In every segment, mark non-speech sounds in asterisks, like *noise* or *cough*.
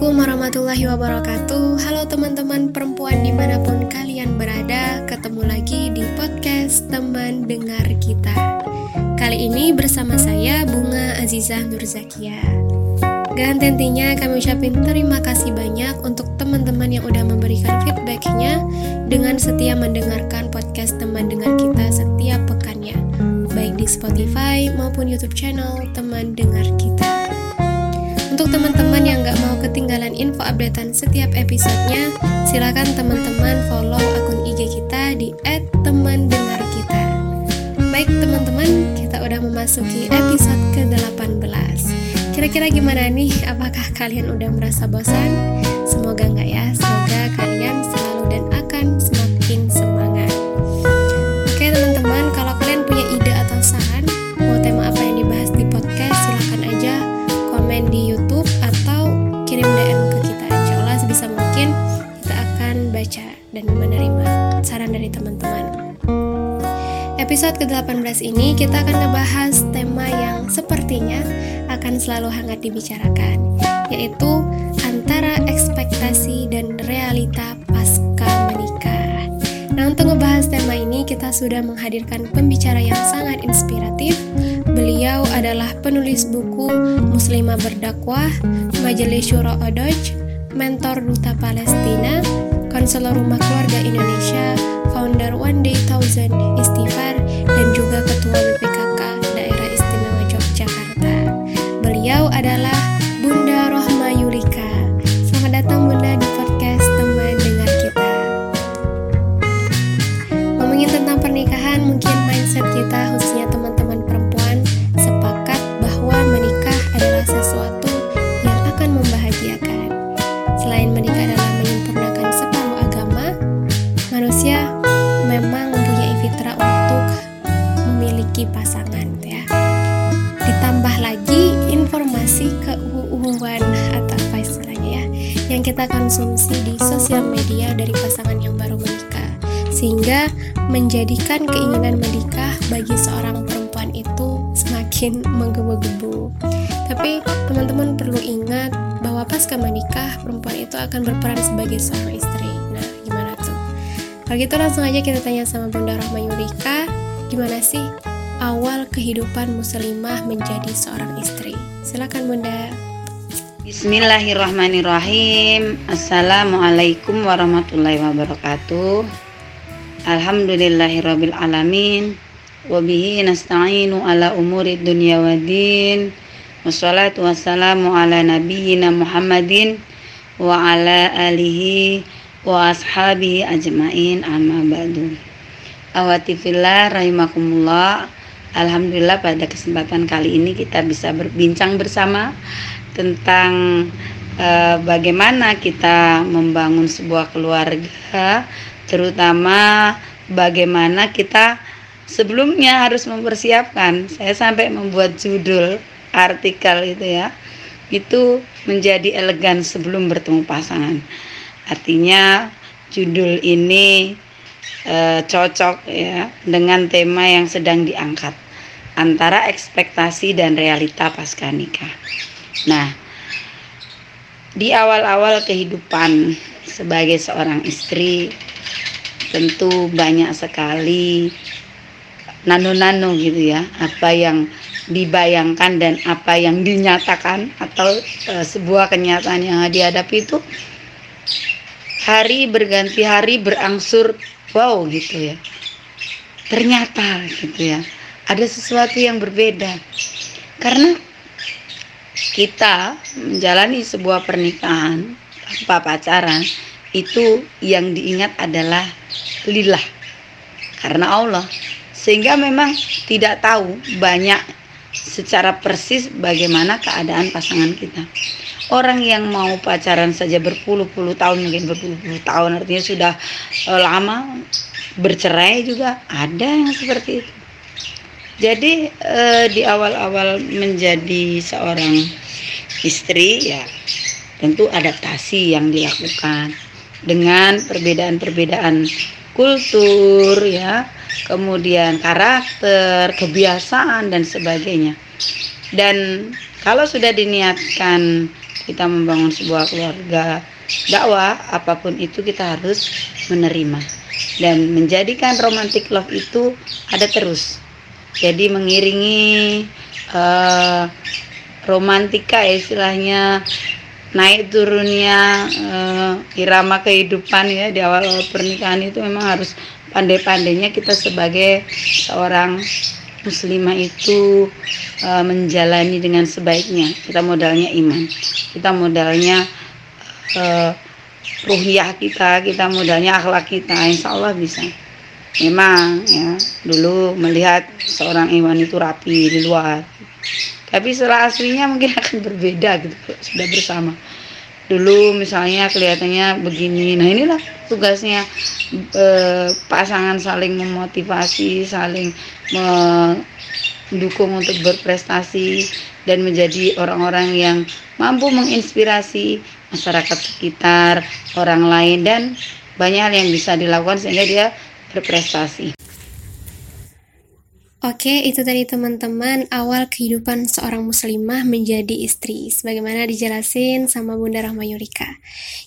Assalamualaikum warahmatullahi wabarakatuh. Halo teman-teman perempuan di mana pun kalian berada Ketemu lagi di podcast teman dengar kita. Kali ini bersama saya Bunga Azizah Nurzakia. Dan tentunya kami ucapin terima kasih banyak Untuk teman-teman yang udah memberikan feedbacknya Dengan setia mendengarkan podcast teman dengar kita setiap pekannya Baik di Spotify maupun Youtube channel teman dengar kita untuk teman-teman yang gak mau ketinggalan info updatean setiap episodenya, silakan teman-teman follow akun IG kita di @temandengarkita. Baik teman-teman, kita udah memasuki episode ke-18. Kira-kira gimana nih? Apakah kalian udah merasa bosan? Semoga nggak ya. Semoga kalian selalu dan akan semakin dan menerima saran dari teman-teman. Episode ke-18 ini kita akan ngebahas tema yang sepertinya akan selalu hangat dibicarakan, yaitu antara ekspektasi dan realita pasca menikah. Nah, untuk ngebahas tema ini kita sudah menghadirkan pembicara yang sangat inspiratif. Beliau adalah penulis buku Muslimah Berdakwah, Majelis Syuro Odoj, mentor Duta Palestina, konselor Rumah Keluarga Indonesia, founder One Day Thousand Istighfar, dan juga Ketua BPKK Daerah Istimewa Yogyakarta. Beliau adalah yang kita konsumsi di sosial media dari pasangan yang baru menikah sehingga menjadikan keinginan menikah bagi seorang perempuan itu semakin menggebu-gebu. Tapi teman-teman perlu ingat bahwa pasca menikah perempuan itu akan berperan sebagai seorang istri. Nah, gimana tuh? Kalau gitu langsung aja kita tanya sama Bunda Rahma Yurika, gimana sih awal kehidupan muslimah menjadi seorang istri? Silakan Bunda. Bismillahirrahmanirrahim. Assalamualaikum warahmatullahi wabarakatuh. Alhamdulillahirabbil alamin Wabihi nasta'inu ala umuri dunya wa din. Wassalatu wassalamu ala nabiyyina Muhammadin Wa ala alihi wa ashabihi ajmain amma ba'du. Awati fillah rahimakumullah. Alhamdulillah pada kesempatan kali ini kita bisa berbincang bersama tentang uh, bagaimana kita membangun sebuah keluarga, terutama bagaimana kita sebelumnya harus mempersiapkan. Saya sampai membuat judul artikel itu ya. Itu menjadi elegan sebelum bertemu pasangan. Artinya judul ini uh, cocok ya dengan tema yang sedang diangkat antara ekspektasi dan realita pasca nikah. Nah, di awal-awal kehidupan sebagai seorang istri tentu banyak sekali nano-nano gitu ya, apa yang dibayangkan dan apa yang dinyatakan atau e, sebuah kenyataan yang dihadapi itu hari berganti hari berangsur wow gitu ya. Ternyata gitu ya, ada sesuatu yang berbeda. Karena kita menjalani sebuah pernikahan tanpa pacaran itu yang diingat adalah lillah karena Allah. Sehingga memang tidak tahu banyak secara persis bagaimana keadaan pasangan kita. Orang yang mau pacaran saja berpuluh-puluh tahun mungkin berpuluh-puluh tahun artinya sudah e, lama bercerai juga ada yang seperti itu jadi eh, di awal-awal menjadi seorang istri ya tentu adaptasi yang dilakukan dengan perbedaan-perbedaan kultur ya, kemudian karakter, kebiasaan dan sebagainya. Dan kalau sudah diniatkan kita membangun sebuah keluarga dakwah apa pun itu kita harus menerima dan menjadikan romantic love itu ada terus jadi mengiringi uh, romantika istilahnya naik turunnya uh, irama kehidupan ya di awal, awal pernikahan itu memang harus pandai-pandainya kita sebagai seorang muslimah itu uh, menjalani dengan sebaiknya. Kita modalnya iman kita modalnya uh, ruhiyah kita kita modalnya akhlak kita. Insya Allah bisa memang ya. Dulu melihat seorang iman itu rapi di luar. Tapi setelah aslinya mungkin *laughs* akan berbeda gitu sudah bersama. Dulu misalnya kelihatannya begini. Nah inilah tugasnya eh, pasangan saling memotivasi saling mendukung untuk berprestasi dan menjadi orang-orang yang mampu menginspirasi masyarakat sekitar orang lain dan banyak hal yang bisa dilakukan sehingga dia berprestasi Oke, itu tadi teman-teman awal kehidupan seorang muslimah menjadi istri. Sebagaimana dijelasin sama Bunda Rahma Yurika.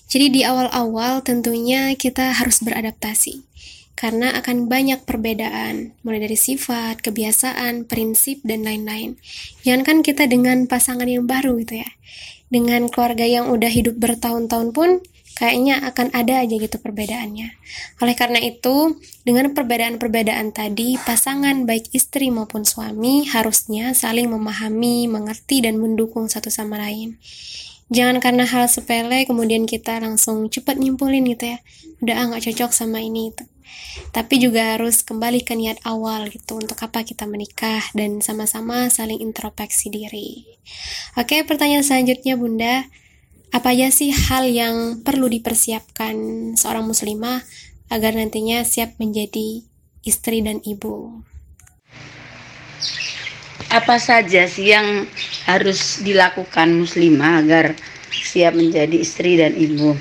Jadi di awal-awal tentunya kita harus beradaptasi. Karena akan banyak perbedaan, mulai dari sifat, kebiasaan, prinsip, dan lain-lain. Jangankan kita dengan pasangan yang baru gitu ya. Dengan keluarga yang udah hidup bertahun-tahun pun, kayaknya akan ada aja gitu perbedaannya. Oleh karena itu, dengan perbedaan-perbedaan tadi, pasangan baik istri maupun suami harusnya saling memahami, mengerti, dan mendukung satu sama lain. Jangan karena hal sepele kemudian kita langsung cepat nyimpulin gitu ya. Udah ah, nggak cocok sama ini itu. Tapi juga harus kembali ke niat awal gitu untuk apa kita menikah dan sama-sama saling introspeksi diri. Oke, pertanyaan selanjutnya Bunda. Apa aja sih hal yang perlu dipersiapkan seorang muslimah agar nantinya siap menjadi istri dan ibu? Apa saja sih yang harus dilakukan muslimah agar siap menjadi istri dan ibu?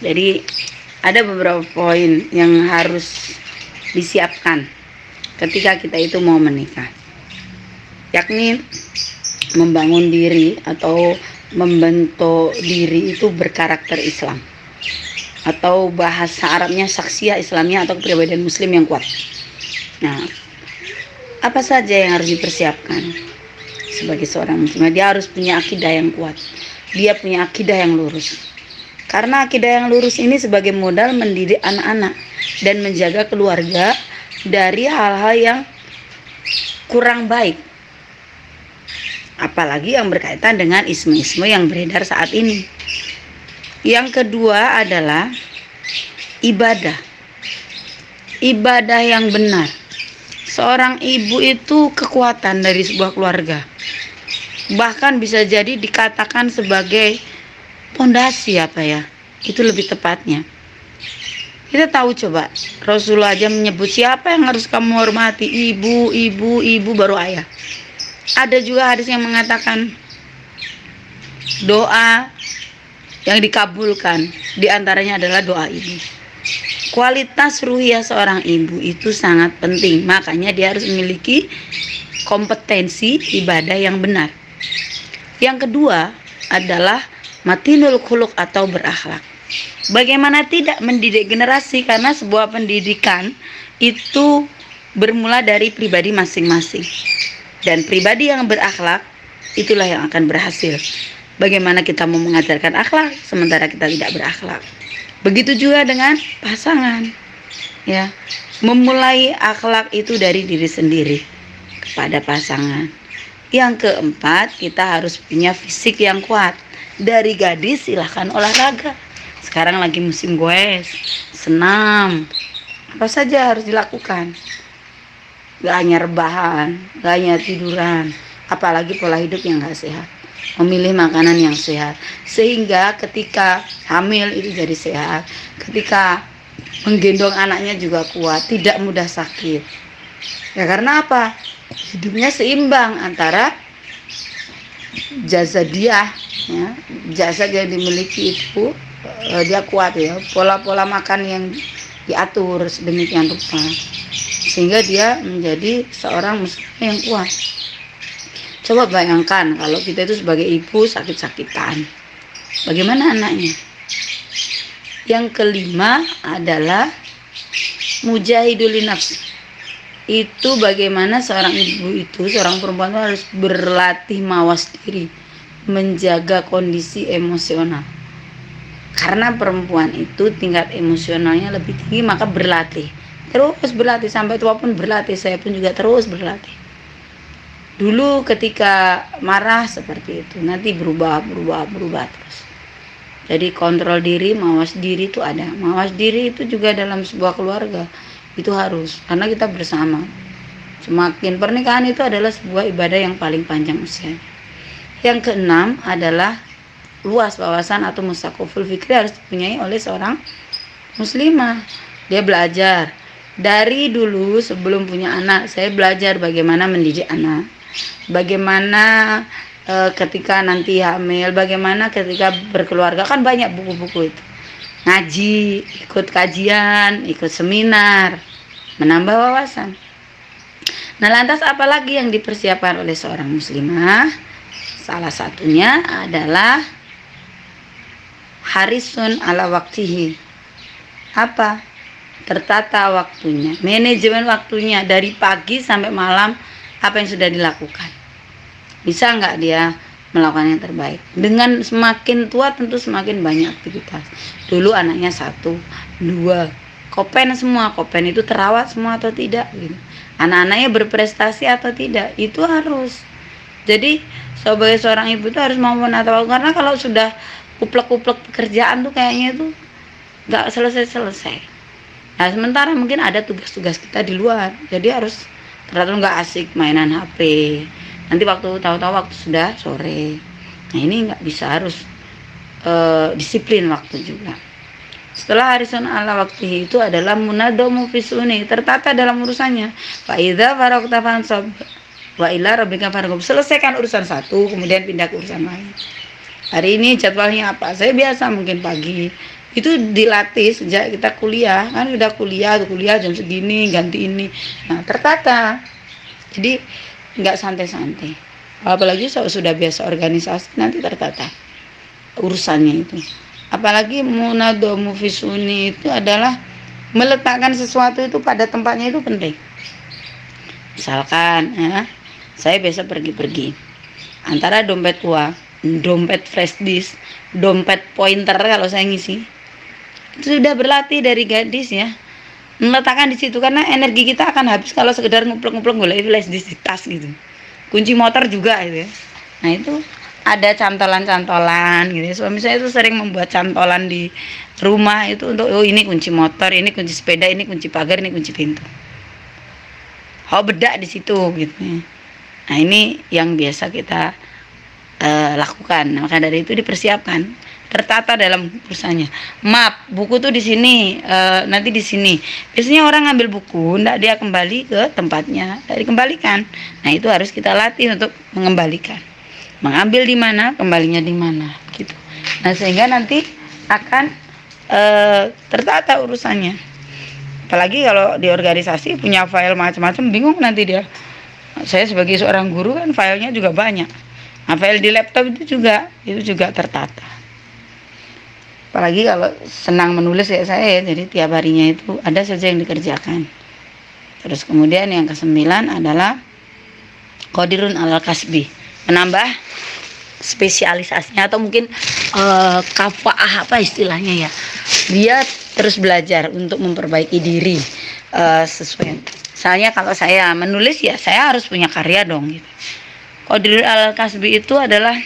Jadi ada beberapa poin yang harus disiapkan ketika kita itu mau menikah. Yakni membangun diri atau membentuk diri itu berkarakter Islam atau bahasa Arabnya saksia Islamnya atau kepribadian Muslim yang kuat. Nah, apa saja yang harus dipersiapkan sebagai seorang Muslim? Dia harus punya akidah yang kuat. Dia punya akidah yang lurus. Karena akidah yang lurus ini sebagai modal mendidik anak-anak dan menjaga keluarga dari hal-hal yang kurang baik apalagi yang berkaitan dengan isme-isme yang beredar saat ini. Yang kedua adalah ibadah. Ibadah yang benar. Seorang ibu itu kekuatan dari sebuah keluarga. Bahkan bisa jadi dikatakan sebagai pondasi apa ya? Itu lebih tepatnya. Kita tahu coba, Rasulullah aja menyebut siapa yang harus kamu hormati, ibu, ibu, ibu baru ayah ada juga hadis yang mengatakan doa yang dikabulkan di antaranya adalah doa ibu. Kualitas ruhiyah seorang ibu itu sangat penting, makanya dia harus memiliki kompetensi ibadah yang benar. Yang kedua adalah matinul khuluk atau berakhlak. Bagaimana tidak mendidik generasi karena sebuah pendidikan itu bermula dari pribadi masing-masing dan pribadi yang berakhlak itulah yang akan berhasil. Bagaimana kita mau mengajarkan akhlak sementara kita tidak berakhlak. Begitu juga dengan pasangan. Ya, memulai akhlak itu dari diri sendiri kepada pasangan. Yang keempat, kita harus punya fisik yang kuat. Dari gadis silahkan olahraga. Sekarang lagi musim goes, senam. Apa saja harus dilakukan gak hanya rebahan, gak hanya tiduran, apalagi pola hidup yang gak sehat. Memilih makanan yang sehat, sehingga ketika hamil itu jadi sehat, ketika menggendong anaknya juga kuat, tidak mudah sakit. Ya karena apa? Hidupnya seimbang antara jasa dia, ya, jasa yang dimiliki itu uh, dia kuat ya, pola-pola makan yang diatur sedemikian rupa sehingga dia menjadi seorang muslim yang kuat. Coba bayangkan kalau kita itu sebagai ibu sakit-sakitan. Bagaimana anaknya? Yang kelima adalah mujahidul nafs. Itu bagaimana seorang ibu itu, seorang perempuan itu harus berlatih mawas diri, menjaga kondisi emosional. Karena perempuan itu tingkat emosionalnya lebih tinggi, maka berlatih. Terus berlatih. Sampai tua pun berlatih, saya pun juga terus berlatih. Dulu ketika marah seperti itu nanti berubah berubah berubah terus. Jadi kontrol diri mawas diri itu ada. Mawas diri itu juga dalam sebuah keluarga itu harus. Karena kita bersama. Semakin pernikahan itu adalah sebuah ibadah yang paling panjang usianya. Yang keenam adalah luas wawasan atau musakuful fikri harus dipunyai oleh seorang muslimah. Dia belajar dari dulu sebelum punya anak saya belajar bagaimana mendidik anak bagaimana e, ketika nanti hamil, bagaimana ketika berkeluarga kan banyak buku-buku itu. Ngaji, ikut kajian, ikut seminar, menambah wawasan. Nah, lantas apalagi yang dipersiapkan oleh seorang muslimah? Salah satunya adalah harisun ala waktihi. Apa? Tertata waktunya, manajemen waktunya dari pagi sampai malam apa yang sudah dilakukan. Bisa nggak dia melakukan yang terbaik? Dengan semakin tua tentu semakin banyak aktivitas. Dulu anaknya satu dua. Kopen semua kopen itu terawat semua atau tidak gitu. Anak-anaknya berprestasi atau tidak itu harus. Jadi sebagai seorang ibu itu harus mau menata karena kalau sudah kuplek-kuplek pekerjaan tuh kayaknya itu nggak selesai-selesai nah sementara mungkin ada tugas-tugas kita di luar. Jadi harus ternyata nggak asik mainan HP nanti waktu tahu-tahu waktu sudah sore. Nah ini nggak bisa harus uh, disiplin waktu juga. Setelah harisun ala waktu itu adalah munadomu fisuni tertata dalam urusannya. Pak Ida farokta fansab wa ila rabbika farghab selesaikan urusan satu kemudian pindah ke urusan lain. Hari ini jadwalnya apa? Saya biasa mungkin pagi itu dilatih sejak kita kuliah. Kan udah kuliah kuliah jam segini ganti ini. Nah tertata. Jadi nggak santai-santai. Apalagi sudah biasa organisasi nanti tertata urusannya itu. Apalagi munado mufisuni itu adalah meletakkan sesuatu itu pada tempatnya itu penting. Misalkan ya, saya biasa pergi-pergi. Antara dompet uang dompet flash disk dompet pointer kalau saya ngisi sudah berlatih dari gadis ya. Meletakkan di situ karena energi kita akan habis kalau sekedar nguplek-nguplek golek flash di tas gitu. Kunci motor juga gitu ya. Nah itu ada cantolan-cantolan gitu ya. suami saya itu sering membuat cantolan di rumah itu untuk oh ini kunci motor ini kunci sepeda ini kunci pagar ini kunci pintu. Oh bedak di situ gitu ya. nah ini yang biasa kita uh, lakukan. Nah, maka dari itu dipersiapkan tertata dalam urusannya. Map, buku tuh di sini, e, nanti di sini. Biasanya orang ngambil buku, ndak dia kembali ke tempatnya, dari kembalikan. Nah itu harus kita latih untuk mengembalikan. Mengambil di mana, kembalinya di mana, gitu. Nah sehingga nanti akan e, tertata urusannya. Apalagi kalau di organisasi punya file macam-macam, bingung nanti dia. Saya sebagai seorang guru kan filenya juga banyak. Nah, file di laptop itu juga itu juga tertata apalagi kalau senang menulis ya saya jadi tiap harinya itu ada saja yang dikerjakan. Terus kemudian yang kesembilan adalah kodirun al kasbi menambah spesialisasinya atau mungkin uh, kafaah apa istilahnya ya. Dia terus belajar untuk memperbaiki diri uh, sesuai. Misalnya kalau saya menulis ya saya harus punya karya dong gitu. Kodirun al kasbi itu adalah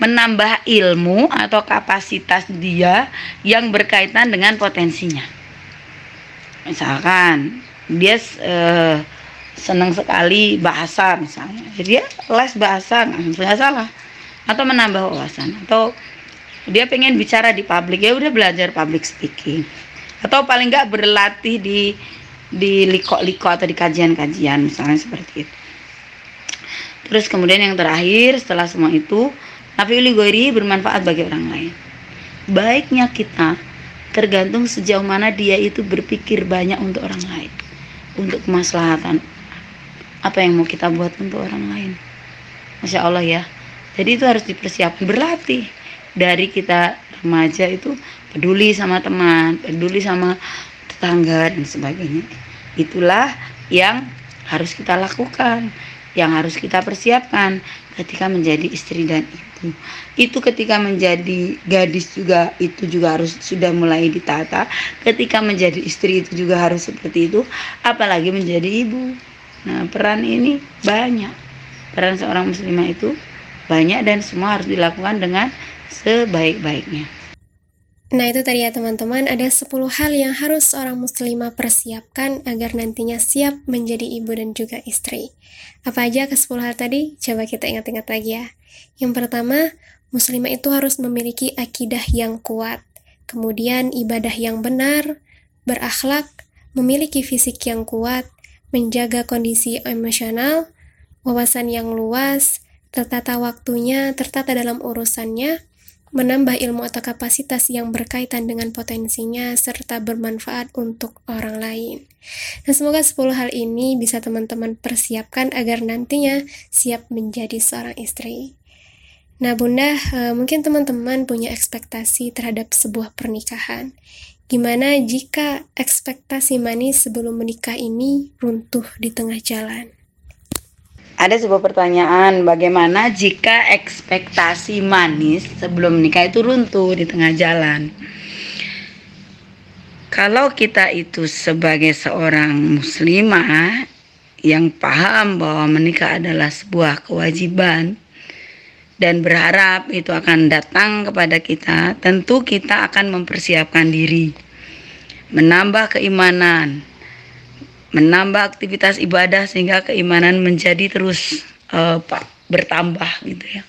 menambah ilmu atau kapasitas dia yang berkaitan dengan potensinya. Misalkan dia eh, senang sekali bahasa misalnya, jadi dia les bahasa nggak salah, atau menambah wawasan, atau dia pengen bicara di publik ya udah belajar public speaking, atau paling nggak berlatih di di liko-liko atau di kajian-kajian misalnya seperti itu. Terus kemudian yang terakhir setelah semua itu Nafiul goiri bermanfaat bagi orang lain. Baiknya kita tergantung sejauh mana dia itu berpikir banyak untuk orang lain, untuk kemaslahatan. Apa yang mau kita buat untuk orang lain? masya Allah ya jadi itu harus dipersiapkan berlatih dari kita remaja itu peduli sama teman peduli sama tetangga dan sebagainya itulah yang harus kita lakukan yang harus kita persiapkan ketika menjadi istri dan ibu. Itu ketika menjadi gadis juga itu juga harus sudah mulai ditata. Ketika menjadi istri itu juga harus seperti itu, apalagi menjadi ibu. Nah, peran ini banyak. Peran seorang muslimah itu banyak dan semua harus dilakukan dengan sebaik-baiknya. Nah itu tadi ya teman-teman, ada 10 hal yang harus seorang muslimah persiapkan agar nantinya siap menjadi ibu dan juga istri. Apa aja ke 10 hal tadi? Coba kita ingat-ingat lagi ya. Yang pertama, muslimah itu harus memiliki akidah yang kuat, kemudian ibadah yang benar, berakhlak, memiliki fisik yang kuat, menjaga kondisi emosional, wawasan yang luas, tertata waktunya, tertata dalam urusannya, menambah ilmu atau kapasitas yang berkaitan dengan potensinya serta bermanfaat untuk orang lain. Nah, semoga 10 hal ini bisa teman-teman persiapkan agar nantinya siap menjadi seorang istri. Nah, Bunda, eh, mungkin teman-teman punya ekspektasi terhadap sebuah pernikahan. Gimana jika ekspektasi manis sebelum menikah ini runtuh di tengah jalan? Ada sebuah pertanyaan bagaimana jika ekspektasi manis sebelum menikah itu runtuh di tengah jalan? Kalau kita itu sebagai seorang muslimah yang paham bahwa menikah adalah sebuah kewajiban dan berharap itu akan datang kepada kita, tentu kita akan mempersiapkan diri, menambah keimanan, menambah aktivitas ibadah sehingga keimanan menjadi terus uh, bertambah gitu ya.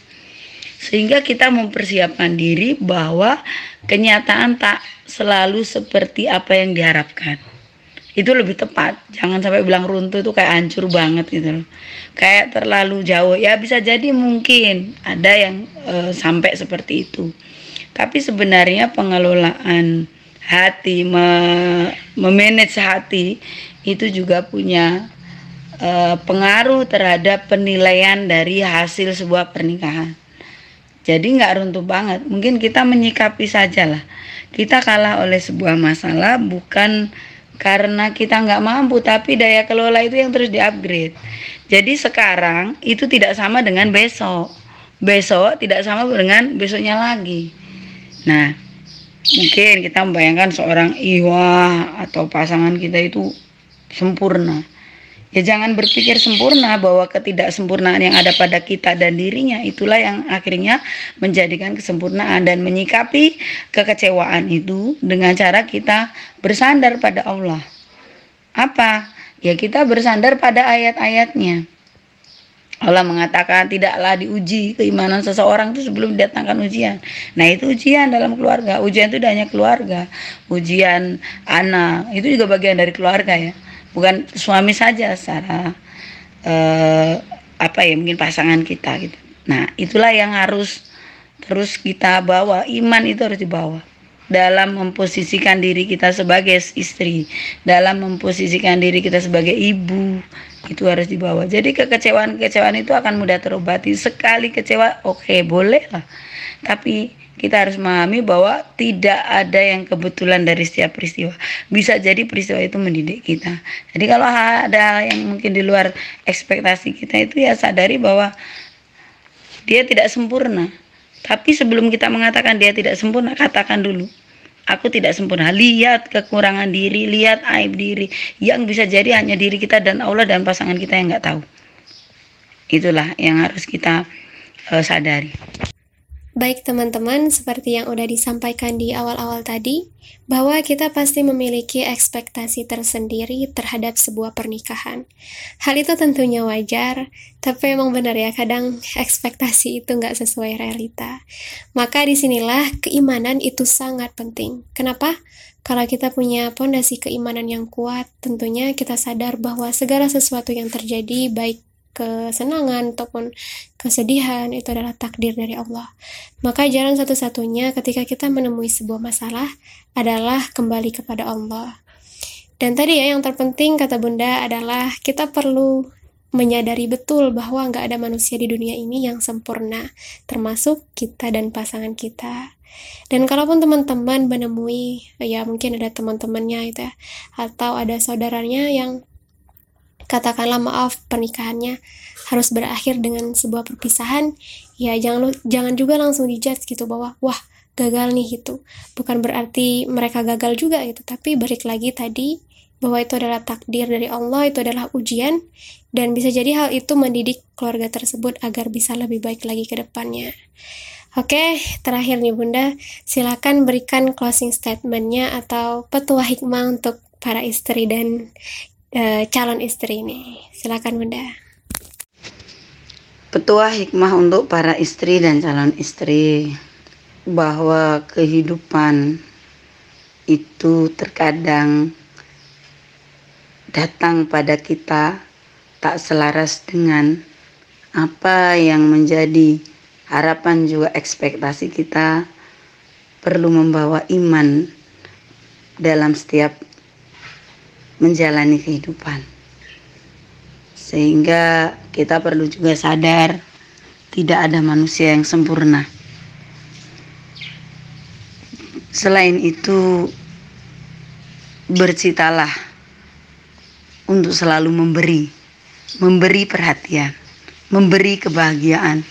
Sehingga kita mempersiapkan diri bahwa kenyataan tak selalu seperti apa yang diharapkan. Itu lebih tepat. Jangan sampai bilang runtuh itu kayak hancur banget gitu loh. Kayak terlalu jauh. Ya bisa jadi mungkin ada yang uh, sampai seperti itu. Tapi sebenarnya pengelolaan hati, me memanage hati itu juga punya uh, pengaruh terhadap penilaian dari hasil sebuah pernikahan. Jadi nggak runtuh banget. Mungkin kita menyikapi saja lah. Kita kalah oleh sebuah masalah bukan karena kita nggak mampu, tapi daya kelola itu yang terus diupgrade. Jadi sekarang itu tidak sama dengan besok. Besok tidak sama dengan besoknya lagi. Nah, mungkin kita membayangkan seorang iwa atau pasangan kita itu sempurna. Ya jangan berpikir sempurna bahwa ketidaksempurnaan yang ada pada kita dan dirinya itulah yang akhirnya menjadikan kesempurnaan dan menyikapi kekecewaan itu dengan cara kita bersandar pada Allah. Apa? Ya kita bersandar pada ayat-ayatnya. Allah mengatakan tidaklah diuji keimanan seseorang itu sebelum didatangkan ujian. Nah itu ujian dalam keluarga. Ujian itu hanya keluarga. Ujian anak itu juga bagian dari keluarga ya bukan suami saja secara uh, apa ya mungkin pasangan kita gitu. Nah itulah yang harus terus kita bawa. Iman itu harus dibawa dalam memposisikan diri kita sebagai istri dalam memposisikan diri kita sebagai ibu itu harus dibawa. Jadi kekecewaan-kekecewaan itu akan mudah terobati. Sekali kecewa oke okay, boleh lah. Tapi kita harus memahami bahwa tidak ada yang kebetulan dari setiap peristiwa. Bisa jadi peristiwa itu mendidik kita. Jadi kalau ada yang mungkin di luar ekspektasi kita itu ya sadari bahwa dia tidak sempurna. Tapi sebelum kita mengatakan dia tidak sempurna, katakan dulu, aku tidak sempurna. Lihat kekurangan diri, lihat aib diri yang bisa jadi hanya diri kita dan Allah dan pasangan kita yang nggak tahu. Itulah yang harus kita uh, sadari. Baik teman-teman, seperti yang udah disampaikan di awal-awal tadi, bahwa kita pasti memiliki ekspektasi tersendiri terhadap sebuah pernikahan. Hal itu tentunya wajar, tapi emang benar ya, kadang ekspektasi itu nggak sesuai realita. Maka di sinilah keimanan itu sangat penting. Kenapa? Kalau kita punya pondasi keimanan yang kuat, tentunya kita sadar bahwa segala sesuatu yang terjadi, baik kesenangan ataupun kesedihan itu adalah takdir dari Allah. Maka jalan satu-satunya ketika kita menemui sebuah masalah adalah kembali kepada Allah. Dan tadi ya yang terpenting kata Bunda adalah kita perlu menyadari betul bahwa nggak ada manusia di dunia ini yang sempurna, termasuk kita dan pasangan kita. Dan kalaupun teman-teman menemui, ya mungkin ada teman-temannya itu ya, atau ada saudaranya yang katakanlah maaf pernikahannya harus berakhir dengan sebuah perpisahan, ya jangan jangan juga langsung dijudge gitu bahwa wah gagal nih gitu. Bukan berarti mereka gagal juga gitu, tapi balik lagi tadi bahwa itu adalah takdir dari Allah, itu adalah ujian, dan bisa jadi hal itu mendidik keluarga tersebut agar bisa lebih baik lagi ke depannya. Oke, terakhir nih Bunda, silakan berikan closing statementnya atau petua hikmah untuk para istri dan e, calon istri ini. Silakan Bunda. Petua hikmah untuk para istri dan calon istri bahwa kehidupan itu terkadang datang pada kita tak selaras dengan apa yang menjadi harapan juga ekspektasi kita perlu membawa iman dalam setiap menjalani kehidupan. Sehingga kita perlu juga sadar tidak ada manusia yang sempurna. Selain itu, bercitalah untuk selalu memberi, memberi perhatian, memberi kebahagiaan,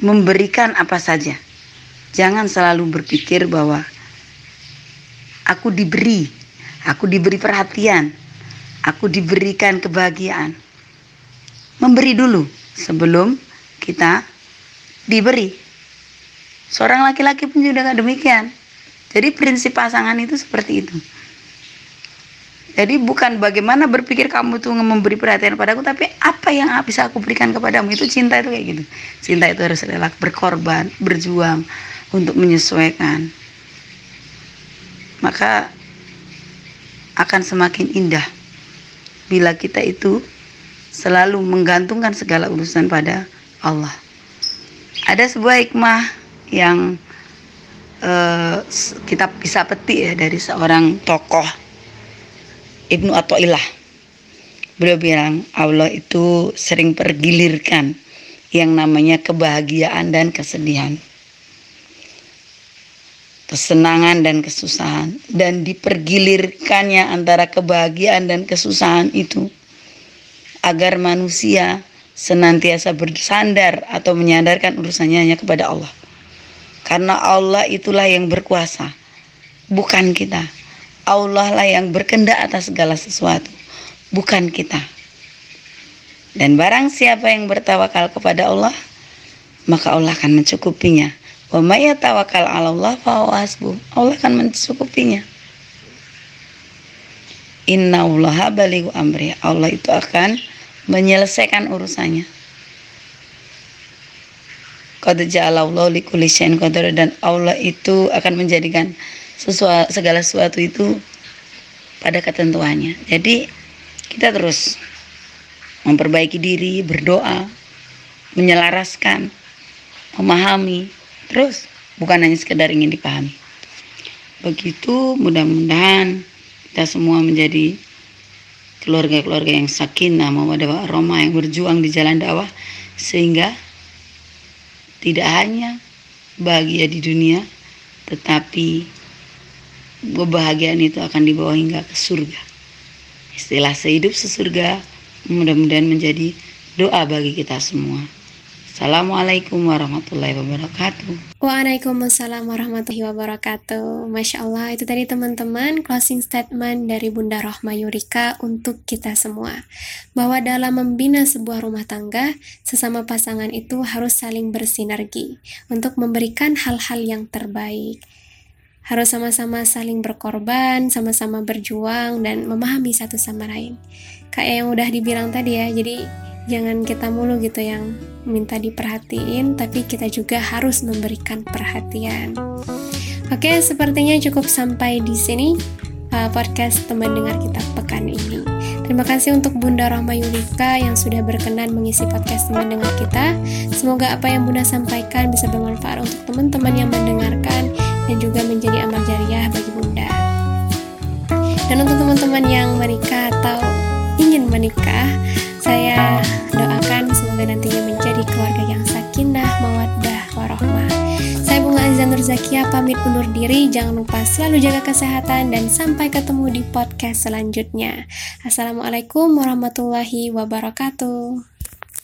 memberikan apa saja. Jangan selalu berpikir bahwa aku diberi, aku diberi perhatian, aku diberikan kebahagiaan. Memberi dulu sebelum kita diberi. Seorang laki-laki pun juga demikian. Jadi prinsip pasangan itu seperti itu. Jadi bukan bagaimana berpikir kamu tuh memberi perhatian padaku, tapi apa yang bisa aku berikan kepadamu itu cinta itu kayak gitu. Cinta itu harus rela berkorban, berjuang untuk menyesuaikan. Maka akan semakin indah bila kita itu selalu menggantungkan segala urusan pada Allah. Ada sebuah hikmah yang uh, kita bisa petik ya dari seorang tokoh Ibnu Athaillah. Beliau bilang Allah itu sering pergilirkan yang namanya kebahagiaan dan kesedihan. Kesenangan dan kesusahan dan dipergilirkannya antara kebahagiaan dan kesusahan itu agar manusia senantiasa bersandar atau menyandarkan urusannya hanya kepada Allah. Karena Allah itulah yang berkuasa, bukan kita. Allah lah yang berkendak atas segala sesuatu, bukan kita. Dan barang siapa yang bertawakal kepada Allah, maka Allah akan mencukupinya. Wa may tawakal 'ala Allah fa Allah akan mencukupinya. Inna Allah balighu amri. Allah itu akan menyelesaikan urusannya. Qad ja'alallahu likulli syai'in dan Allah itu akan menjadikan sesuatu, segala sesuatu itu pada ketentuannya. Jadi kita terus memperbaiki diri, berdoa, menyelaraskan, memahami, terus bukan hanya sekedar ingin dipahami. Begitu mudah-mudahan kita semua menjadi keluarga-keluarga yang sakinah, mawaddah Roma yang berjuang di jalan dakwah sehingga tidak hanya bahagia di dunia tetapi kebahagiaan itu akan dibawa hingga ke surga. Istilah sehidup sesurga mudah-mudahan menjadi doa bagi kita semua. Assalamualaikum warahmatullahi wabarakatuh. Waalaikumsalam warahmatullahi wabarakatuh. Masya Allah, itu tadi teman-teman closing statement dari Bunda Rohma Yurika untuk kita semua. Bahwa dalam membina sebuah rumah tangga, sesama pasangan itu harus saling bersinergi untuk memberikan hal-hal yang terbaik harus sama-sama saling berkorban, sama-sama berjuang, dan memahami satu sama lain. Kayak yang udah dibilang tadi ya, jadi jangan kita mulu gitu yang minta diperhatiin, tapi kita juga harus memberikan perhatian. Oke, sepertinya cukup sampai di sini uh, podcast teman dengar kita pekan ini. Terima kasih untuk Bunda Rahma Yulika yang sudah berkenan mengisi podcast teman dengar kita. Semoga apa yang Bunda sampaikan bisa bermanfaat untuk teman-teman yang mendengarkan dan juga menjadi amal jariah bagi Bunda. Dan untuk teman-teman yang menikah atau ingin menikah, Saya doakan semoga nantinya menjadi keluarga yang sakinah, mawaddah, warohmah. Saya Bunga Azan Nur Zakia pamit undur diri. Jangan lupa selalu jaga kesehatan dan sampai ketemu di podcast selanjutnya. Assalamualaikum warahmatullahi wabarakatuh.